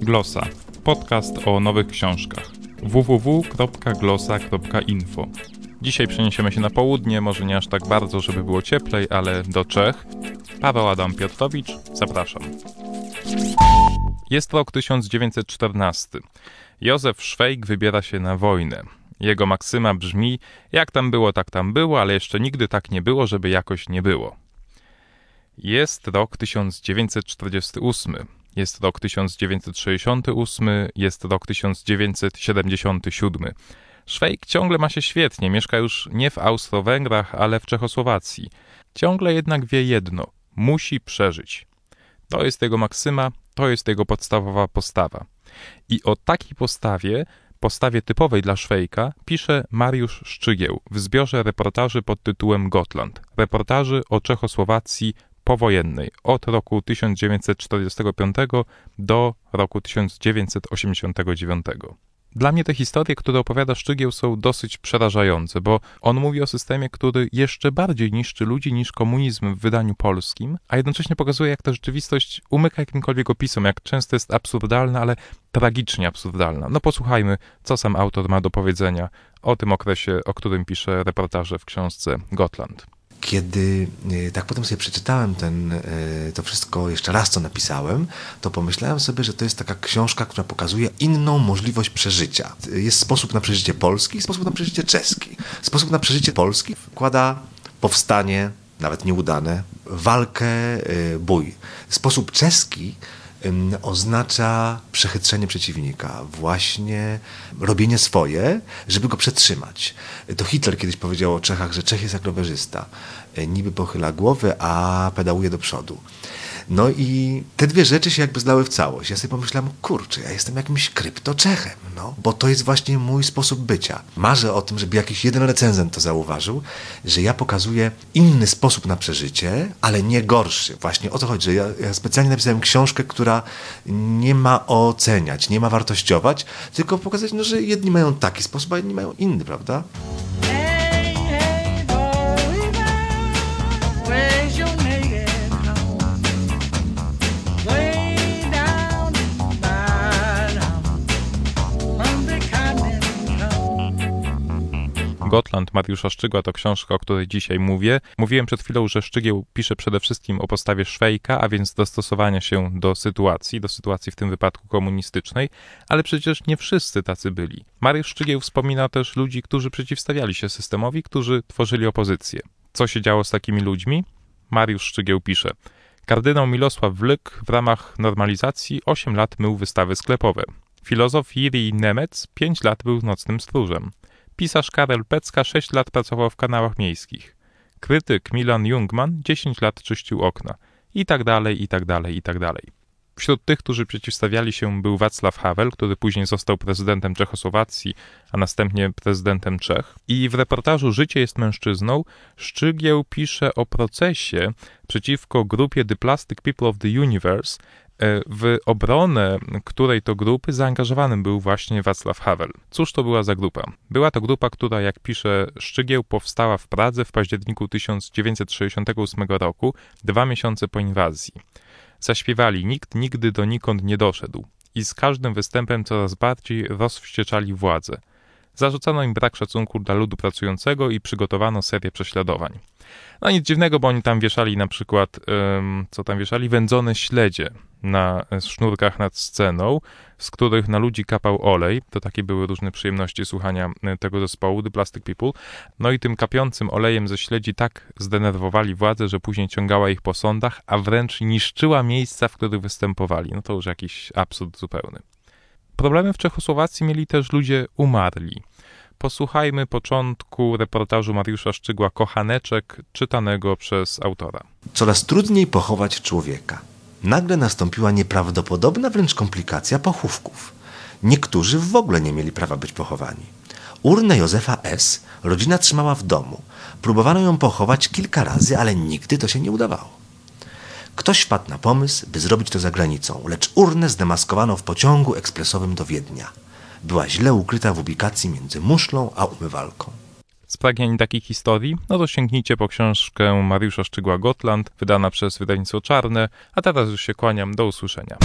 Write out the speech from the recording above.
Glosa. Podcast o nowych książkach. www.glosa.info. Dzisiaj przeniesiemy się na południe, może nie aż tak bardzo, żeby było cieplej, ale do Czech. Paweł Adam Piotrowicz, zapraszam. Jest rok 1914. Józef Szwejk wybiera się na wojnę. Jego maksyma brzmi: jak tam było, tak tam było, ale jeszcze nigdy tak nie było, żeby jakoś nie było. Jest rok 1948. Jest rok 1968, jest rok 1977. Szwejk ciągle ma się świetnie, mieszka już nie w Austro-Węgrach, ale w Czechosłowacji. Ciągle jednak wie jedno: musi przeżyć. To jest jego maksyma, to jest jego podstawowa postawa. I o takiej postawie, postawie typowej dla Szwejka, pisze Mariusz Szczygieł w zbiorze reportaży pod tytułem Gotland. Reportaży o Czechosłowacji powojennej od roku 1945 do roku 1989. Dla mnie te historie, które opowiada Szczygieł, są dosyć przerażające, bo on mówi o systemie, który jeszcze bardziej niszczy ludzi niż komunizm w wydaniu polskim, a jednocześnie pokazuje, jak ta rzeczywistość umyka jakimkolwiek opisom, jak często jest absurdalna, ale tragicznie absurdalna. No posłuchajmy, co sam autor ma do powiedzenia o tym okresie, o którym pisze reportaże w książce Gotland kiedy y, tak potem sobie przeczytałem ten, y, to wszystko jeszcze raz, co napisałem, to pomyślałem sobie, że to jest taka książka, która pokazuje inną możliwość przeżycia. Jest sposób na przeżycie polski sposób na przeżycie czeski. Sposób na przeżycie polski wkłada powstanie, nawet nieudane, walkę, y, bój. Sposób czeski oznacza przechytrzenie przeciwnika, właśnie robienie swoje, żeby go przetrzymać. To Hitler kiedyś powiedział o Czechach, że Czech jest jak rowerzysta. Niby pochyla głowę, a pedałuje do przodu. No i te dwie rzeczy się jakby zdały w całość. Ja sobie pomyślałem, kurczę, ja jestem jakimś kryptoczechem, no, bo to jest właśnie mój sposób bycia. Marzę o tym, żeby jakiś jeden recenzent to zauważył, że ja pokazuję inny sposób na przeżycie, ale nie gorszy. Właśnie o to chodzi, że ja, ja specjalnie napisałem książkę, która nie ma oceniać, nie ma wartościować, tylko pokazać, no, że jedni mają taki sposób, a inni mają inny, prawda? Gotland Mariusza Szczygła to książka, o której dzisiaj mówię. Mówiłem przed chwilą, że Szczygieł pisze przede wszystkim o postawie Szwejka, a więc dostosowania się do sytuacji, do sytuacji w tym wypadku komunistycznej, ale przecież nie wszyscy tacy byli. Mariusz Szczygieł wspomina też ludzi, którzy przeciwstawiali się systemowi, którzy tworzyli opozycję. Co się działo z takimi ludźmi? Mariusz Szczygieł pisze. Kardynał Milosław Wlyk w ramach normalizacji 8 lat mył wystawy sklepowe. Filozof Jiri Nemec 5 lat był nocnym stróżem. Pisarz Karel Pecka 6 lat pracował w kanałach miejskich. Krytyk Milan Jungman 10 lat czyścił okna. I tak dalej, i tak dalej, i tak dalej. Wśród tych, którzy przeciwstawiali się, był Wacław Havel, który później został prezydentem Czechosłowacji, a następnie prezydentem Czech. I w reportażu Życie jest mężczyzną Szczygieł pisze o procesie przeciwko grupie The Plastic People of the Universe, w obronę której to grupy zaangażowanym był właśnie Wacław Havel. Cóż to była za grupa? Była to grupa, która, jak pisze Szczygieł, powstała w Pradze w październiku 1968 roku, dwa miesiące po inwazji. Zaśpiewali Nikt nigdy donikąd nie doszedł i z każdym występem coraz bardziej rozwścieczali władzę. Zarzucano im brak szacunku dla ludu pracującego i przygotowano serię prześladowań. No nic dziwnego, bo oni tam wieszali na przykład, co tam wieszali, wędzone śledzie na sznurkach nad sceną, z których na ludzi kapał olej. To takie były różne przyjemności słuchania e, tego zespołu, The Plastic People. No i tym kapiącym olejem ze śledzi tak zdenerwowali władzę, że później ciągała ich po sądach, a wręcz niszczyła miejsca, w których występowali. No to już jakiś absurd zupełny. Problemy w Czechosłowacji mieli też ludzie umarli posłuchajmy początku reportażu Mariusza Szczygła Kochaneczek, czytanego przez autora. Coraz trudniej pochować człowieka. Nagle nastąpiła nieprawdopodobna wręcz komplikacja pochówków. Niektórzy w ogóle nie mieli prawa być pochowani. Urnę Józefa S. rodzina trzymała w domu. Próbowano ją pochować kilka razy, ale nigdy to się nie udawało. Ktoś wpadł na pomysł, by zrobić to za granicą, lecz urnę zdemaskowano w pociągu ekspresowym do Wiednia była źle ukryta w ubikacji między muszlą a umywalką. Spragnieni takich historii? No to sięgnijcie po książkę Mariusza Szczygła Gotland, wydana przez wydawnictwo Czarne, a teraz już się kłaniam, do usłyszenia.